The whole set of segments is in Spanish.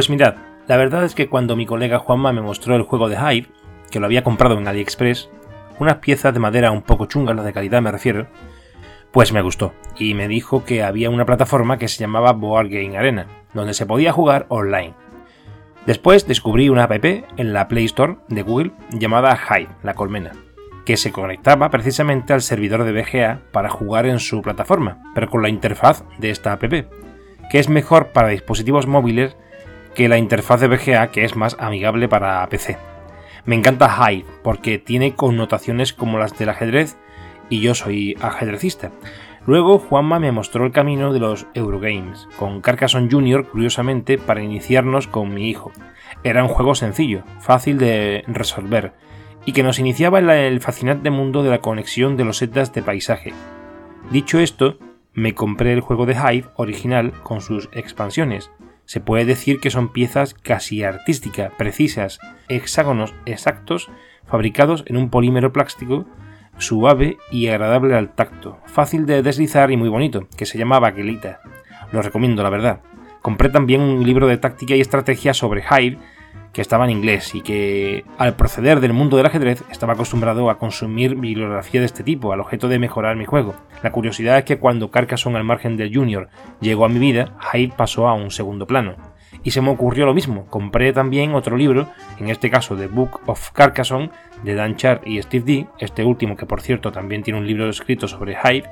Pues mirad, la verdad es que cuando mi colega Juanma me mostró el juego de Hive, que lo había comprado en AliExpress, unas piezas de madera un poco chungas, las de calidad me refiero, pues me gustó y me dijo que había una plataforma que se llamaba Board Game Arena, donde se podía jugar online. Después descubrí una app en la Play Store de Google llamada Hive, la colmena, que se conectaba precisamente al servidor de BGA para jugar en su plataforma, pero con la interfaz de esta app, que es mejor para dispositivos móviles que la interfaz de VGA que es más amigable para PC. Me encanta Hive porque tiene connotaciones como las del ajedrez y yo soy ajedrecista. Luego Juanma me mostró el camino de los Eurogames, con Carcassonne Jr. curiosamente para iniciarnos con mi hijo. Era un juego sencillo, fácil de resolver, y que nos iniciaba en el fascinante mundo de la conexión de los setas de paisaje. Dicho esto, me compré el juego de Hive original con sus expansiones, se puede decir que son piezas casi artísticas, precisas, hexágonos exactos, fabricados en un polímero plástico suave y agradable al tacto, fácil de deslizar y muy bonito, que se llama Baquelita. Lo recomiendo, la verdad. Compré también un libro de táctica y estrategia sobre Hive que estaba en inglés y que, al proceder del mundo del ajedrez, estaba acostumbrado a consumir bibliografía de este tipo, al objeto de mejorar mi juego. La curiosidad es que cuando Carcassonne al margen del Junior llegó a mi vida, Hyde pasó a un segundo plano. Y se me ocurrió lo mismo, compré también otro libro, en este caso The Book of Carcassonne, de Dan Char y Steve D, este último que por cierto también tiene un libro escrito sobre Hyde,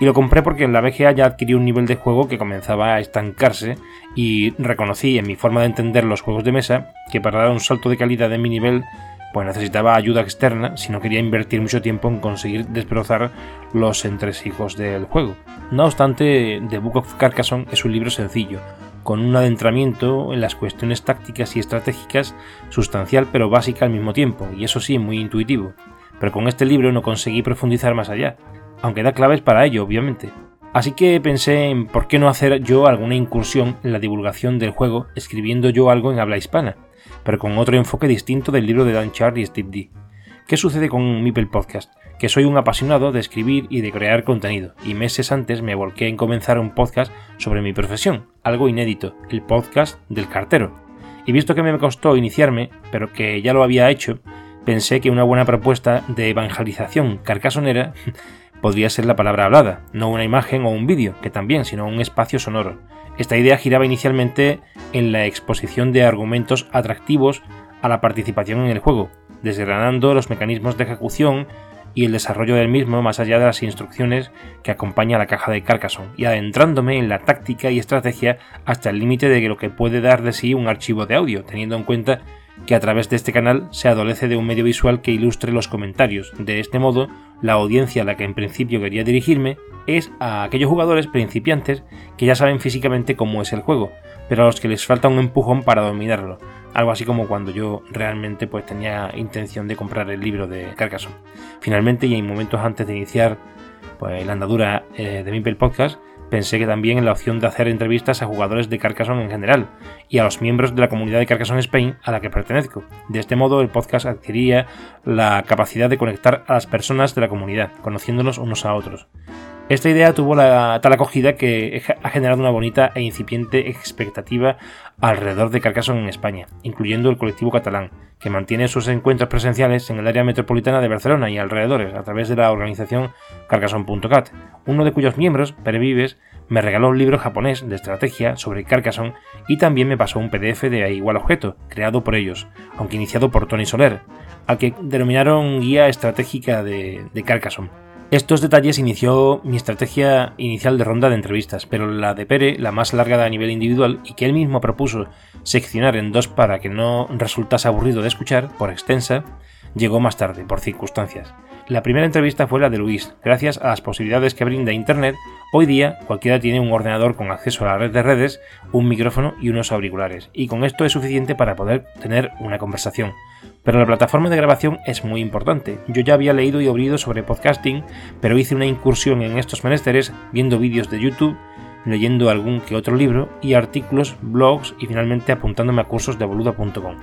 y lo compré porque en la BGA ya adquirí un nivel de juego que comenzaba a estancarse y reconocí en mi forma de entender los juegos de mesa que para dar un salto de calidad en mi nivel pues necesitaba ayuda externa si no quería invertir mucho tiempo en conseguir desbrozar los entresijos del juego. No obstante, The Book of Carcassonne es un libro sencillo, con un adentramiento en las cuestiones tácticas y estratégicas sustancial pero básica al mismo tiempo, y eso sí, muy intuitivo. Pero con este libro no conseguí profundizar más allá, aunque da claves para ello, obviamente. Así que pensé en por qué no hacer yo alguna incursión en la divulgación del juego escribiendo yo algo en habla hispana, pero con otro enfoque distinto del libro de Dan Char y Steve D. ¿Qué sucede con Mipel Podcast? Que soy un apasionado de escribir y de crear contenido, y meses antes me volqué en comenzar un podcast sobre mi profesión, algo inédito, el podcast del cartero. Y visto que me costó iniciarme, pero que ya lo había hecho, pensé que una buena propuesta de evangelización carcasonera podría ser la palabra hablada, no una imagen o un vídeo, que también, sino un espacio sonoro. Esta idea giraba inicialmente en la exposición de argumentos atractivos a la participación en el juego, desgranando los mecanismos de ejecución y el desarrollo del mismo más allá de las instrucciones que acompaña la caja de Carcassonne, y adentrándome en la táctica y estrategia hasta el límite de lo que puede dar de sí un archivo de audio, teniendo en cuenta que a través de este canal se adolece de un medio visual que ilustre los comentarios. De este modo, la audiencia a la que en principio quería dirigirme es a aquellos jugadores principiantes que ya saben físicamente cómo es el juego, pero a los que les falta un empujón para dominarlo. Algo así como cuando yo realmente pues tenía intención de comprar el libro de Carcassonne. Finalmente, y en momentos antes de iniciar pues, la andadura eh, de Mimpel Podcast, Pensé que también en la opción de hacer entrevistas a jugadores de Carcassonne en general y a los miembros de la comunidad de Carcassonne Spain a la que pertenezco. De este modo, el podcast adquiría la capacidad de conectar a las personas de la comunidad, conociéndonos unos a otros. Esta idea tuvo tal acogida que ha generado una bonita e incipiente expectativa alrededor de Carcassonne en España, incluyendo el colectivo catalán, que mantiene sus encuentros presenciales en el área metropolitana de Barcelona y alrededores a través de la organización Carcassonne.cat, uno de cuyos miembros, Pere Vives, me regaló un libro japonés de estrategia sobre Carcassonne y también me pasó un PDF de igual objeto, creado por ellos, aunque iniciado por Tony Soler, al que denominaron Guía Estratégica de, de. Estos detalles inició mi estrategia inicial de ronda de entrevistas, pero la de Pere, la más larga a nivel individual y que él mismo propuso seccionar en dos para que no resultase aburrido de escuchar, por extensa, llegó más tarde, por circunstancias. La primera entrevista fue la de Luis. Gracias a las posibilidades que brinda Internet, hoy día cualquiera tiene un ordenador con acceso a la red de redes, un micrófono y unos auriculares, y con esto es suficiente para poder tener una conversación. Pero la plataforma de grabación es muy importante. Yo ya había leído y oído sobre podcasting, pero hice una incursión en estos menesteres viendo vídeos de YouTube, leyendo algún que otro libro y artículos, blogs y finalmente apuntándome a cursos de boluda.com.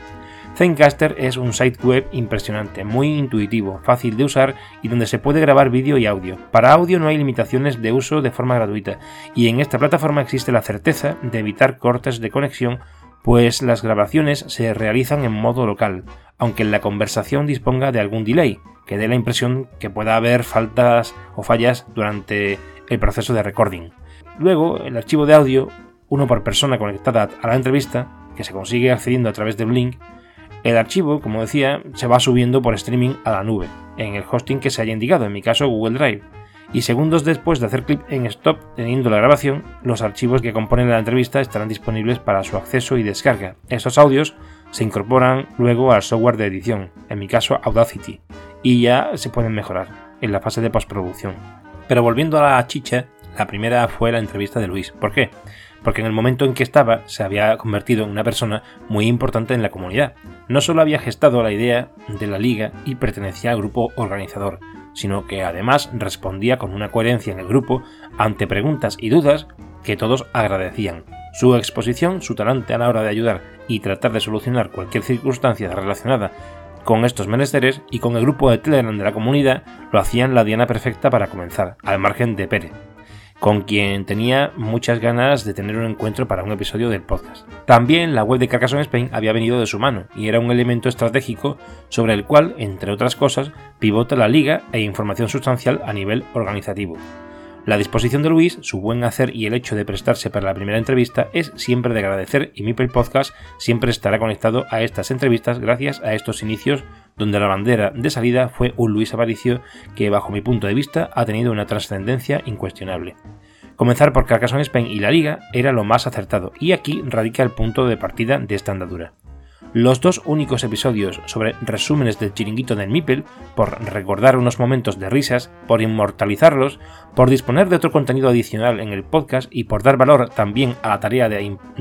Zencaster es un site web impresionante, muy intuitivo, fácil de usar y donde se puede grabar vídeo y audio. Para audio no hay limitaciones de uso de forma gratuita y en esta plataforma existe la certeza de evitar cortes de conexión pues las grabaciones se realizan en modo local, aunque la conversación disponga de algún delay, que dé la impresión que pueda haber faltas o fallas durante el proceso de recording. Luego, el archivo de audio, uno por persona conectada a la entrevista, que se consigue accediendo a través de un link, el archivo, como decía, se va subiendo por streaming a la nube, en el hosting que se haya indicado, en mi caso Google Drive, y segundos después de hacer clic en Stop teniendo la grabación, los archivos que componen la entrevista estarán disponibles para su acceso y descarga. Estos audios se incorporan luego al software de edición, en mi caso Audacity, y ya se pueden mejorar en la fase de postproducción. Pero volviendo a la chicha, la primera fue la entrevista de Luis. ¿Por qué? Porque en el momento en que estaba se había convertido en una persona muy importante en la comunidad. No solo había gestado la idea de la liga y pertenecía al grupo organizador, sino que además respondía con una coherencia en el grupo ante preguntas y dudas que todos agradecían. Su exposición, su talante a la hora de ayudar y tratar de solucionar cualquier circunstancia relacionada con estos menesteres y con el grupo de Telegram de la comunidad lo hacían la diana perfecta para comenzar, al margen de Pérez con quien tenía muchas ganas de tener un encuentro para un episodio del podcast. También la web de Carcassonne Spain había venido de su mano y era un elemento estratégico sobre el cual, entre otras cosas, pivota la liga e información sustancial a nivel organizativo. La disposición de Luis, su buen hacer y el hecho de prestarse para la primera entrevista es siempre de agradecer y Mipel Podcast siempre estará conectado a estas entrevistas gracias a estos inicios donde la bandera de salida fue un Luis Aparicio que bajo mi punto de vista ha tenido una trascendencia incuestionable. Comenzar por Carcassonne Spain y la Liga era lo más acertado y aquí radica el punto de partida de esta andadura. Los dos únicos episodios sobre resúmenes del chiringuito del Mipel, por recordar unos momentos de risas, por inmortalizarlos, por disponer de otro contenido adicional en el podcast y por dar valor también a la tarea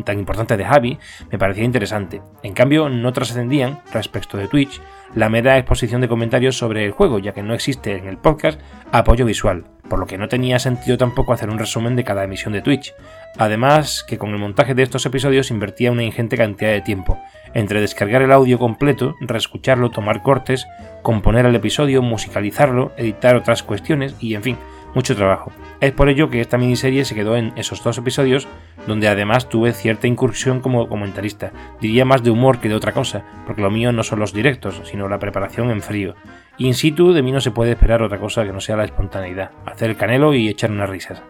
tan importante de Javi, me parecía interesante. En cambio, no trascendían, respecto de Twitch, la mera exposición de comentarios sobre el juego, ya que no existe en el podcast apoyo visual, por lo que no tenía sentido tampoco hacer un resumen de cada emisión de Twitch. Además, que con el montaje de estos episodios invertía una ingente cantidad de tiempo, entre descargar el audio completo, reescucharlo, tomar cortes, componer el episodio, musicalizarlo, editar otras cuestiones y, en fin, mucho trabajo. Es por ello que esta miniserie se quedó en esos dos episodios, donde además tuve cierta incursión como comentarista. Diría más de humor que de otra cosa, porque lo mío no son los directos, sino la preparación en frío. In situ de mí no se puede esperar otra cosa que no sea la espontaneidad, hacer el canelo y echar unas risas.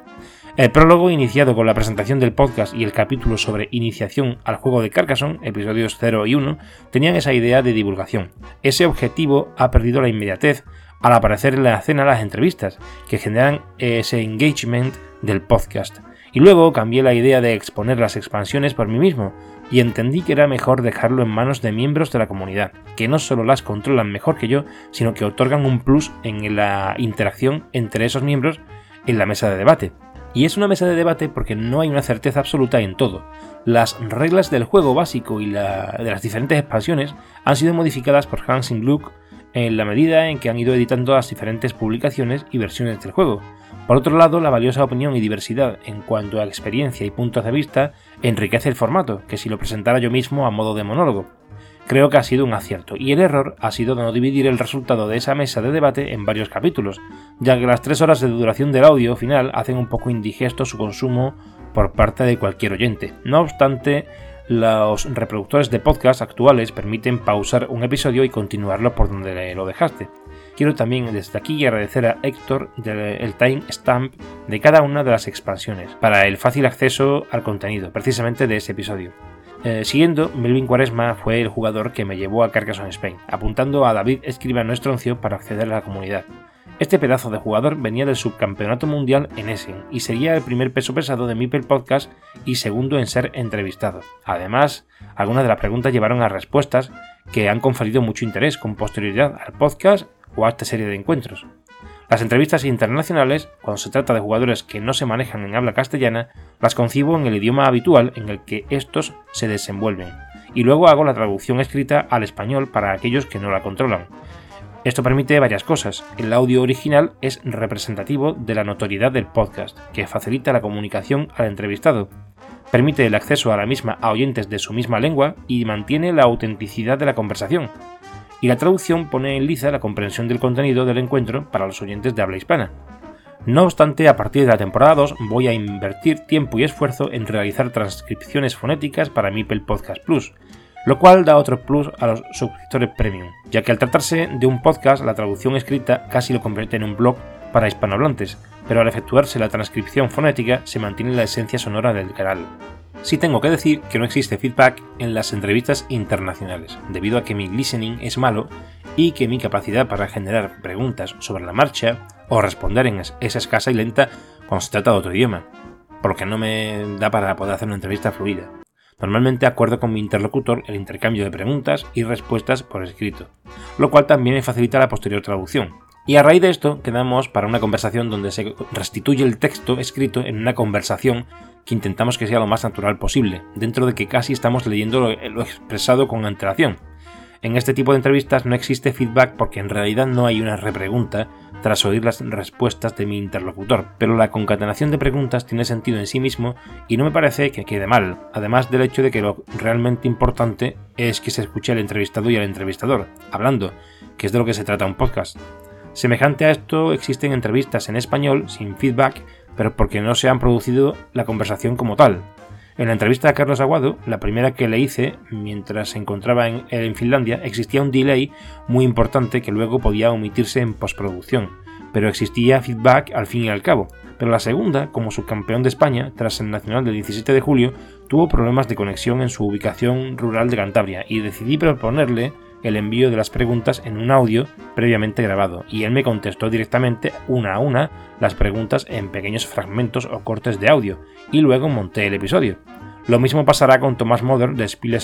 El prólogo, iniciado con la presentación del podcast y el capítulo sobre iniciación al juego de Carcassonne, episodios 0 y 1, tenían esa idea de divulgación. Ese objetivo ha perdido la inmediatez al aparecer en la escena las entrevistas, que generan ese engagement del podcast. Y luego cambié la idea de exponer las expansiones por mí mismo, y entendí que era mejor dejarlo en manos de miembros de la comunidad, que no solo las controlan mejor que yo, sino que otorgan un plus en la interacción entre esos miembros en la mesa de debate. Y es una mesa de debate porque no hay una certeza absoluta en todo. Las reglas del juego básico y de las diferentes expansiones han sido modificadas por Hans Gluck en la medida en que han ido editando las diferentes publicaciones y versiones del juego. Por otro lado, la valiosa opinión y diversidad en cuanto a experiencia y puntos de vista enriquece el formato, que si lo presentara yo mismo a modo de monólogo. Creo que ha sido un acierto, y el error ha sido no dividir el resultado de esa mesa de debate en varios capítulos, ya que las tres horas de duración del audio final hacen un poco indigesto su consumo por parte de cualquier oyente. No obstante, los reproductores de podcast actuales permiten pausar un episodio y continuarlo por donde lo dejaste. Quiero también desde aquí agradecer a Héctor el timestamp de cada una de las expansiones para el fácil acceso al contenido, precisamente de ese episodio. Eh, siguiendo, Melvin Cuaresma fue el jugador que me llevó a Carcassonne Spain, apuntando a David Escribano Estroncio para acceder a la comunidad. Este pedazo de jugador venía del subcampeonato mundial en Essen y sería el primer peso pesado de Mipel Podcast y segundo en ser entrevistado. Además, algunas de las preguntas llevaron a respuestas que han conferido mucho interés con posterioridad al podcast o a esta serie de encuentros. Las entrevistas internacionales, cuando se trata de jugadores que no se manejan en habla castellana, las concibo en el idioma habitual en el que estos se desenvuelven, y luego hago la traducción escrita al español para aquellos que no la controlan, esto permite varias cosas. El audio original es representativo de la notoriedad del podcast, que facilita la comunicación al entrevistado. Permite el acceso a la misma a oyentes de su misma lengua y mantiene la autenticidad de la conversación. Y la traducción pone en liza la comprensión del contenido del encuentro para los oyentes de habla hispana. No obstante, a partir de la temporada 2 voy a invertir tiempo y esfuerzo en realizar transcripciones fonéticas para Mipel Podcast Plus, lo cual da otro plus a los suscriptores premium, ya que al tratarse de un podcast la traducción escrita casi lo convierte en un blog para hispanohablantes, pero al efectuarse la transcripción fonética se mantiene la esencia sonora del canal. Sí tengo que decir que no existe feedback en las entrevistas internacionales, debido a que mi listening es malo y que mi capacidad para generar preguntas sobre la marcha o responder en es escasa y lenta cuando se trata de otro idioma, porque no me da para poder hacer una entrevista fluida. Normalmente acuerdo con mi interlocutor el intercambio de preguntas y respuestas por escrito, lo cual también me facilita la posterior traducción. Y a raíz de esto quedamos para una conversación donde se restituye el texto escrito en una conversación que intentamos que sea lo más natural posible, dentro de que casi estamos leyendo lo, expresado con antelación. En este tipo de entrevistas no existe feedback porque en realidad no hay una repregunta tras oír las respuestas de mi interlocutor, pero la concatenación de preguntas tiene sentido en sí mismo y no me parece que quede mal, además del hecho de que lo realmente importante es que se escuche al entrevistado y al entrevistador, hablando, que es de lo que se trata un podcast. Semejante a esto existen entrevistas en español sin feedback pero porque no se han producido la conversación como tal. En la entrevista a Carlos Aguado, la primera que le hice mientras se encontraba en, en Finlandia, existía un delay muy importante que luego podía omitirse en postproducción, pero existía feedback al fin y al cabo. Pero la segunda, como subcampeón de España, tras el Nacional del 17 de julio, tuvo problemas de conexión en su ubicación rural de Cantabria y decidí proponerle el envío de las preguntas en un audio previamente grabado y él me contestó directamente una a una las preguntas en pequeños fragmentos o cortes de audio y luego monté el episodio. Lo mismo pasará con Tomás Moder de Spiele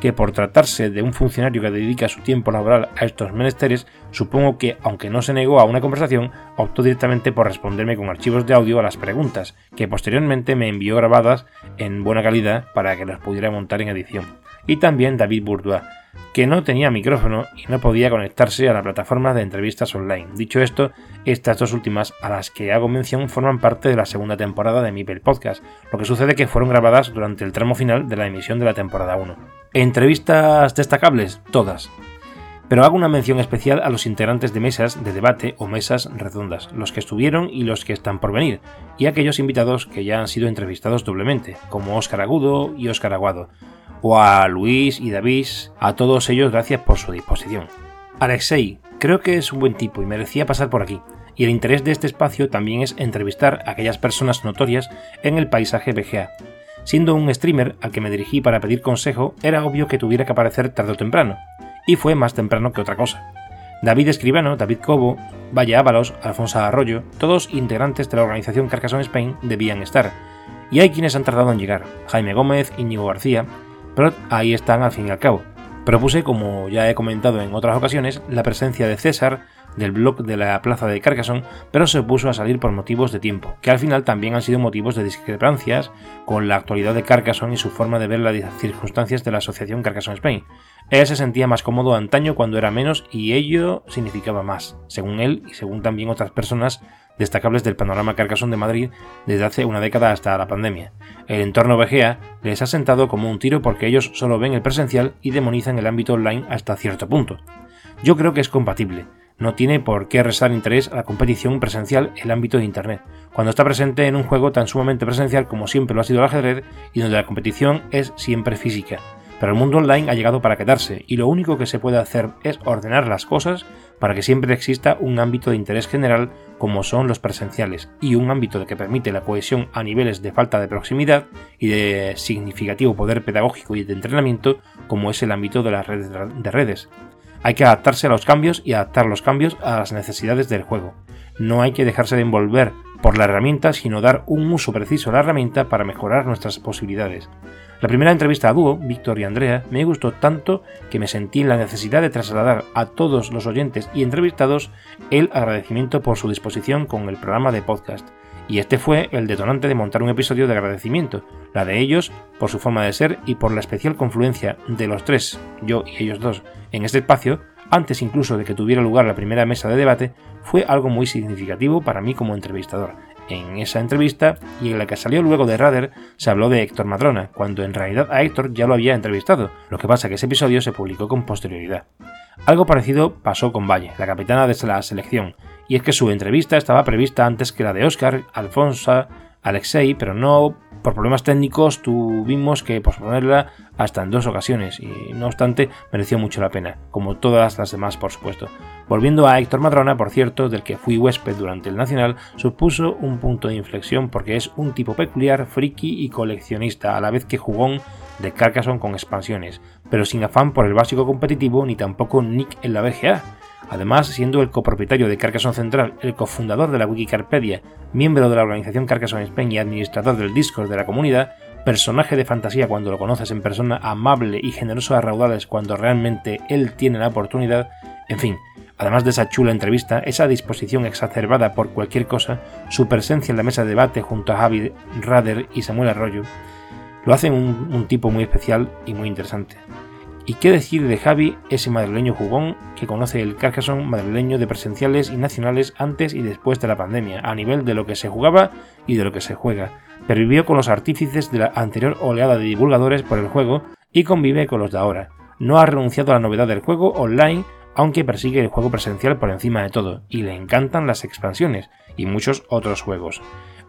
que por tratarse de un funcionario que dedica su tiempo laboral a estos menesteres, supongo que, aunque no se negó a una conversación, optó directamente por responderme con archivos de audio a las preguntas, que posteriormente me envió grabadas en buena calidad para que las pudiera montar en edición. Y también David Bourdois, que no tenía micrófono y no podía conectarse a la plataforma de entrevistas online. Dicho esto, estas dos últimas a las que hago mención forman parte de la segunda temporada de Mipel Podcast, lo que sucede que fueron grabadas durante el tramo final de la emisión de la temporada 1. ¿Entrevistas destacables? Todas. Pero hago una mención especial a los integrantes de mesas de debate o mesas redondas, los que estuvieron y los que están por venir, y aquellos invitados que ya han sido entrevistados doblemente, como Óscar Agudo y Óscar Aguado, o a Luis y David, a todos ellos gracias por su disposición. Alexei, creo que es un buen tipo y merecía pasar por aquí, y el interés de este espacio también es entrevistar a aquellas personas notorias en el paisaje BGA. Siendo un streamer al que me dirigí para pedir consejo, era obvio que tuviera que aparecer tarde o temprano, y fue más temprano que otra cosa. David Escribano, David Cobo, Valle Ábalos, Alfonso Arroyo, todos integrantes de la organización Carcassonne Spain debían estar, y hay quienes han tardado en llegar, Jaime Gómez, Íñigo García, pero ahí están al fin y al cabo. Propuse, como ya he comentado en otras ocasiones, la presencia de César del blog de la plaza de Carcassonne, pero se opuso a salir por motivos de tiempo, que al final también han sido motivos de discrepancias con la actualidad de Carcassonne y su forma de ver las circunstancias de la asociación Carcassonne Spain. Él se sentía más cómodo antaño cuando era menos y ello significaba más, según él y según también otras personas destacables del panorama Carcassonne de Madrid desde hace una década hasta la pandemia. El entorno BGA les ha sentado como un tiro porque ellos solo ven el presencial y demonizan el ámbito online hasta cierto punto. Yo creo que es compatible. No tiene por qué restar interés a la competición presencial el ámbito de Internet, cuando está presente en un juego tan sumamente presencial como siempre lo ha sido el ajedrez y donde la competición es siempre física. Pero el mundo online ha llegado para quedarse y lo único que se puede hacer es ordenar las cosas para que siempre exista un ámbito de interés general como son los presenciales y un ámbito que permite la cohesión a niveles de falta de proximidad y de significativo poder pedagógico y de entrenamiento como es el ámbito de las redes de redes. Hay que adaptarse a los cambios y adaptar los cambios a las necesidades del juego. No hay que dejarse de envolver por la herramienta, sino dar un uso preciso a la herramienta para mejorar nuestras posibilidades. La primera entrevista a dúo, Víctor y Andrea, me gustó tanto que me sentí en la necesidad de trasladar a todos los oyentes y entrevistados el agradecimiento por su disposición con el programa de podcast. Y este fue el detonante de montar un episodio de agradecimiento, la de ellos por su forma de ser y por la especial confluencia de los tres, yo y ellos dos, en este espacio, antes incluso de que tuviera lugar la primera mesa de debate, fue algo muy significativo para mí como entrevistador en esa entrevista y en la que salió luego de Rader se habló de Héctor Madrona, cuando en realidad a Héctor ya lo había entrevistado, lo que pasa que ese episodio se publicó con posterioridad. Algo parecido pasó con Valle, la capitana de la selección, y es que su entrevista estaba prevista antes que la de Oscar, Alfonso, Alexei, pero no por problemas técnicos tuvimos que posponerla hasta en dos ocasiones y no obstante mereció mucho la pena, como todas las demás por supuesto. Volviendo a Héctor Madrona, por cierto, del que fui huésped durante el Nacional, supuso un punto de inflexión porque es un tipo peculiar, friki y coleccionista, a la vez que jugón de Carcassonne con expansiones, pero sin afán por el básico competitivo ni tampoco Nick en la BGA. Además, siendo el copropietario de Carcassonne Central, el cofundador de la Wikicarpedia, miembro de la organización Carcassonne Spain y administrador del Discord de la comunidad, personaje de fantasía cuando lo conoces en persona, amable y generoso a raudales cuando realmente él tiene la oportunidad, en fin, además de esa chula entrevista, esa disposición exacerbada por cualquier cosa, su presencia en la mesa de debate junto a Javi Rader y Samuel Arroyo, lo hacen un, tipo muy especial y muy interesante. ¿Y qué decir de Javi, ese madrileño jugón que conoce el Carcassonne madrileño de presenciales y nacionales antes y después de la pandemia, a nivel de lo que se jugaba y de lo que se juega? Pervivió con los artífices de la anterior oleada de divulgadores por el juego y convive con los de ahora. No ha renunciado a la novedad del juego online, aunque persigue el juego presencial por encima de todo, y le encantan las expansiones y muchos otros juegos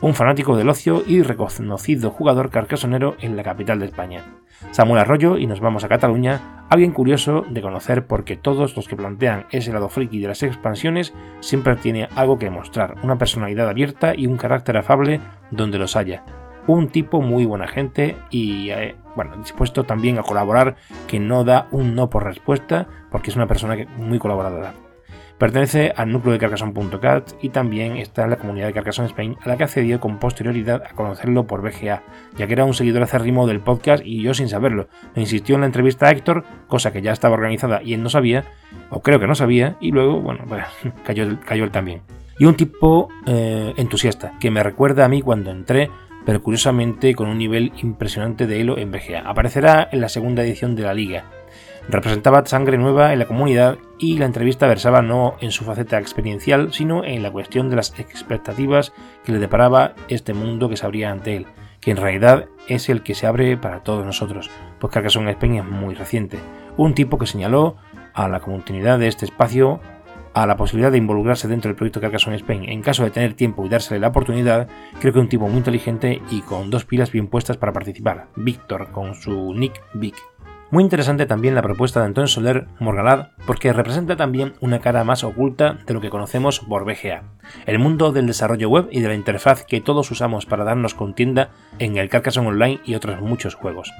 un fanático del ocio y reconocido jugador carcasonero en la capital de España. Samuel Arroyo y nos vamos a Cataluña, alguien curioso de conocer porque todos los que plantean ese lado friki de las expansiones siempre tiene algo que mostrar, una personalidad abierta y un carácter afable donde los haya. Un tipo muy buena gente y eh, bueno, dispuesto también a colaborar que no da un no por respuesta porque es una persona muy colaboradora. Pertenece al núcleo de Carcassonne.cat y también está en la comunidad de Carcassonne Spain, a la que accedió con posterioridad a conocerlo por BGA, ya que era un seguidor acérrimo del podcast y yo sin saberlo. Me insistió en la entrevista a Héctor, cosa que ya estaba organizada y él no sabía, o creo que no sabía, y luego, bueno, cayó, cayó él también. Y un tipo eh, entusiasta, que me recuerda a mí cuando entré pero curiosamente con un nivel impresionante de Elo en BGA. Aparecerá en la segunda edición de la liga, representaba sangre nueva en la comunidad y la entrevista versaba no en su faceta experiencial, sino en la cuestión de las expectativas que le deparaba este mundo que se abría ante él, que en realidad es el que se abre para todos nosotros, pues Carcassonne Spain es muy reciente. Un tipo que señaló a la continuidad de este espacio a la posibilidad de involucrarse dentro del proyecto Carcassonne Spain en caso de tener tiempo y dársele la oportunidad, creo que un tipo muy inteligente y con dos pilas bien puestas para participar. Víctor con su nick Vic. Muy interesante también la propuesta de Antonio Soler Morgalad, porque representa también una cara más oculta de lo que conocemos por BGA, el mundo del desarrollo web y de la interfaz que todos usamos para darnos contienda en el Carcassonne Online y otros muchos juegos.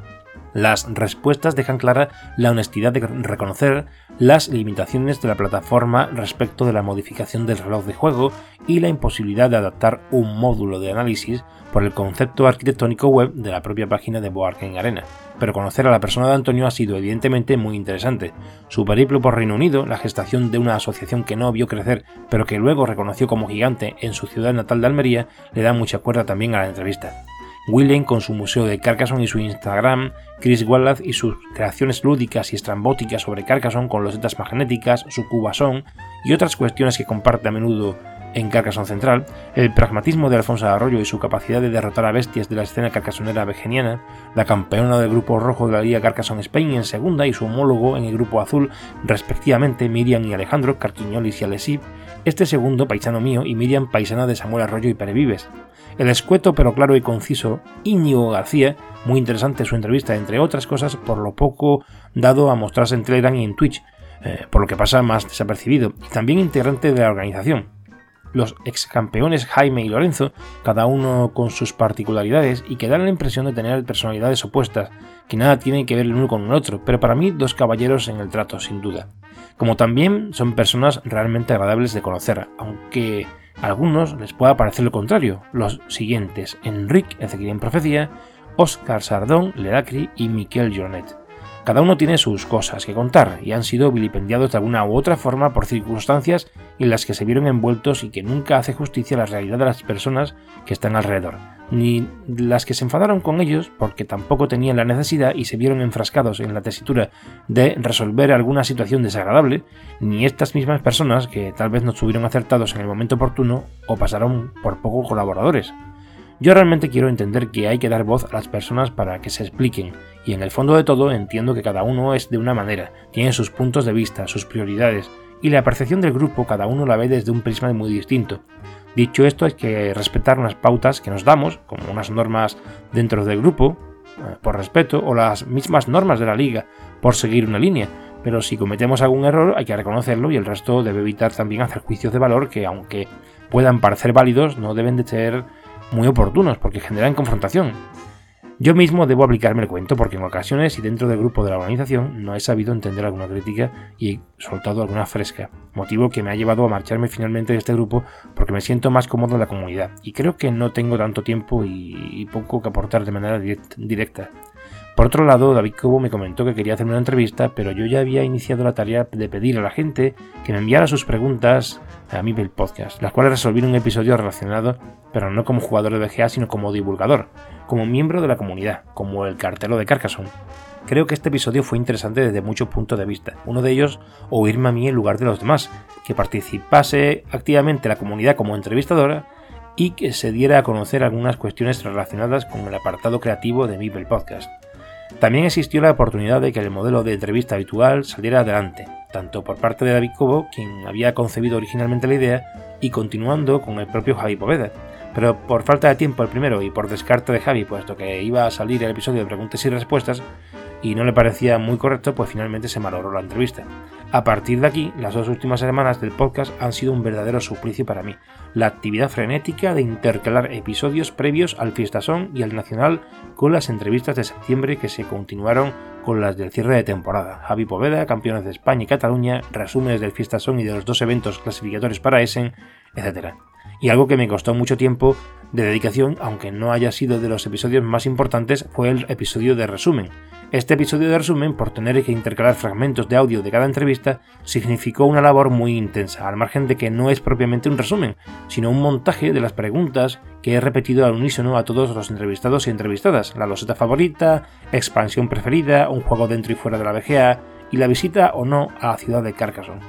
Las respuestas dejan clara la honestidad de reconocer las limitaciones de la plataforma respecto de la modificación del reloj de juego y la imposibilidad de adaptar un módulo de análisis por el concepto arquitectónico web de la propia página de Board Arena. Pero conocer a la persona de Antonio ha sido evidentemente muy interesante. Su periplo por Reino Unido, la gestación de una asociación que no vio crecer, pero que luego reconoció como gigante en su ciudad natal de Almería, le da mucha cuerda también a la entrevista. William con su museo de Carcassonne y su Instagram, Chris Wallace y sus creaciones lúdicas y estrambóticas sobre Carcassonne con losetas magnéticas, su cubasón y otras cuestiones que comparte a menudo en Carcassonne Central, el pragmatismo de Alfonso Arroyo y su capacidad de derrotar a bestias de la escena carcassonera vegeniana, la campeona del grupo rojo de la Liga Carcassonne Spain en segunda y su homólogo en el grupo azul, respectivamente Miriam y Alejandro, Carquiñolis y Alesip, este segundo paisano mío y Miriam paisana de Samuel Arroyo y Perevives. El escueto pero claro y conciso Íñigo García, muy interesante su entrevista entre otras cosas por lo poco dado a mostrarse en Telegram y en Twitch, eh, por lo que pasa más desapercibido, y también integrante de la organización los ex campeones Jaime y Lorenzo, cada uno con sus particularidades y que dan la impresión de tener personalidades opuestas, que nada tienen que ver el uno con el otro, pero para mí dos caballeros en el trato, sin duda. Como también son personas realmente agradables de conocer, aunque a algunos les pueda parecer lo contrario, los siguientes, Enrique Ezequiel en Profecía, Oscar Sardón, Ledacri y Miquel Jornet. Cada uno tiene sus cosas que contar y han sido vilipendiados de alguna u otra forma por circunstancias en las que se vieron envueltos y que nunca hace justicia a la realidad de las personas que están alrededor. ni las que se enfadaron con ellos porque tampoco tenían la necesidad y se vieron enfrascados en la tesitura de resolver alguna situación desagradable, ni estas mismas personas que tal vez no estuvieron acertados en el momento oportuno o pasaron por poco colaboradores. Yo realmente quiero entender que hay que dar voz a las personas para que se expliquen, y en el fondo de todo entiendo que cada uno es de una manera, tiene sus puntos de vista, sus prioridades, y la percepción del grupo cada uno la ve desde un prisma muy distinto. Dicho esto, hay que respetar unas pautas que nos damos, como unas normas dentro del grupo, eh, por respeto, o las mismas normas de la liga, por seguir una línea. Pero si cometemos algún error, hay que reconocerlo y el resto debe evitar también hacer juicios de valor que, aunque puedan parecer válidos, no deben de ser muy oportunos porque generan confrontación. Yo mismo debo aplicarme el cuento porque en ocasiones y dentro del grupo de la organización no he sabido entender alguna crítica y he soltado alguna fresca, motivo que me ha llevado a marcharme finalmente de este grupo porque me siento más cómodo en la comunidad y creo que no tengo tanto tiempo y poco que aportar de manera directa. Por otro lado, David Cobo me comentó que quería hacerme una entrevista, pero yo ya había iniciado la tarea de pedir a la gente que me enviara sus preguntas a mi podcast, las cuales resolví en un episodio relacionado, pero no como jugador de BGA, sino como divulgador, como miembro de la comunidad, como el cartelo de Carcassonne. Creo que este episodio fue interesante desde muchos puntos de vista. Uno de ellos, oírme a mí en lugar de los demás, que participase activamente la comunidad como entrevistadora y que se diera a conocer algunas cuestiones relacionadas con el apartado creativo de mi Podcast. También existió la oportunidad de que el modelo de entrevista habitual saliera adelante, tanto por parte de David Cobo, quien había concebido originalmente la idea, y continuando con el propio Javi Poveda, pero por falta de tiempo el primero y por descarte de Javi, puesto que iba a salir el episodio de preguntas y respuestas y no le parecía muy correcto, pues finalmente se malogró la entrevista. A partir de aquí, las dos últimas semanas del podcast han sido un verdadero suplicio para mí. La actividad frenética de intercalar episodios previos al Fiestasón y al Nacional con las entrevistas de septiembre que se continuaron con las del cierre de temporada. Javi Poveda, campeones de España y Cataluña, resúmenes del Fiestasón y de los dos eventos clasificatorios para Essen, etc y algo que me costó mucho tiempo de dedicación, aunque no haya sido de los episodios más importantes, fue el episodio de resumen. Este episodio de resumen, por tener que intercalar fragmentos de audio de cada entrevista, significó una labor muy intensa, al margen de que no es propiamente un resumen, sino un montaje de las preguntas que he repetido al unísono a todos los entrevistados y entrevistadas, la loseta favorita, expansión preferida, un juego dentro y fuera de la BGA, y la visita o no a la ciudad de Carcassonne.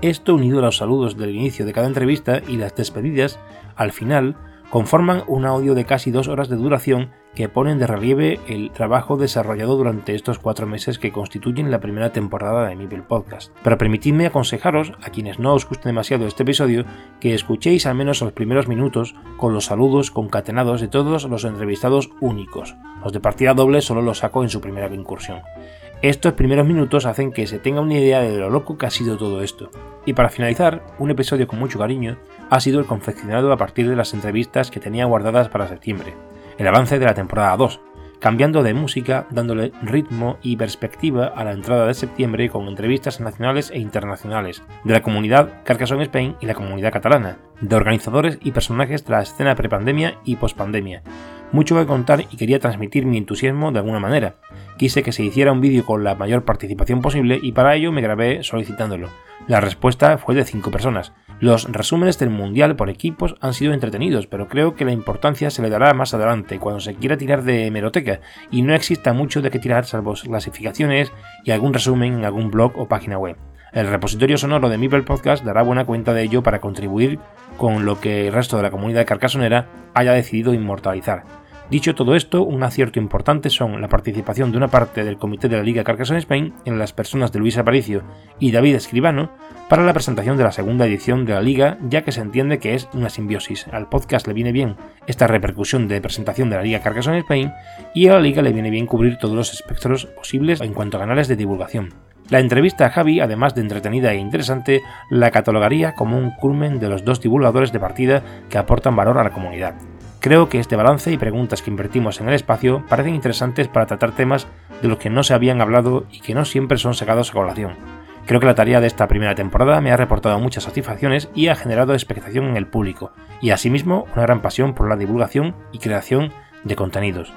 Esto unido a los saludos del inicio de cada entrevista y las despedidas, al final, conforman un audio de casi dos horas de duración que ponen de relieve el trabajo desarrollado durante estos cuatro meses que constituyen la primera temporada de Mibel Podcast. Pero permitidme aconsejaros, a quienes no os guste demasiado este episodio, que escuchéis al menos los primeros minutos con los saludos concatenados de todos los entrevistados únicos. Los de partida doble solo los saco en su primera incursión. Estos primeros minutos hacen que se tenga una idea de lo loco que ha sido todo esto. Y para finalizar, un episodio con mucho cariño ha sido el confeccionado a partir de las entrevistas que tenía guardadas para septiembre, el avance de la temporada 2, cambiando de música, dándole ritmo y perspectiva a la entrada de septiembre con entrevistas nacionales e internacionales, de la comunidad Carcassonne Spain y la comunidad catalana, de organizadores y personajes de la escena prepandemia y pospandemia, mucho que contar y quería transmitir mi entusiasmo de alguna manera. Quise que se hiciera un vídeo con la mayor participación posible y para ello me grabé solicitándolo. La respuesta fue de 5 personas. Los resúmenes del Mundial por equipos han sido entretenidos, pero creo que la importancia se le dará más adelante, cuando se quiera tirar de hemeroteca, y no exista mucho de qué tirar salvo clasificaciones y algún resumen en algún blog o página web. El repositorio sonoro de Mipel Podcast dará buena cuenta de ello para contribuir con lo que el resto de la comunidad carcasonera haya decidido inmortalizar. Dicho todo esto, un acierto importante son la participación de una parte del comité de la Liga Carcassonne Spain en las personas de Luis Aparicio y David Escribano para la presentación de la segunda edición de la Liga, ya que se entiende que es una simbiosis. Al podcast le viene bien esta repercusión de presentación de la Liga Carcassonne Spain y a la Liga le viene bien cubrir todos los espectros posibles en cuanto a canales de divulgación. La entrevista a Javi, además de entretenida e interesante, la catalogaría como un culmen de los dos divulgadores de partida que aportan valor a la comunidad. Creo que este balance y preguntas que invertimos en el espacio parecen interesantes para tratar temas de los que no se habían hablado y que no siempre son sacados a colación. Creo que la tarea de esta primera temporada me ha reportado muchas satisfacciones y ha generado expectación en el público, y asimismo una gran pasión por la divulgación y creación de contenidos.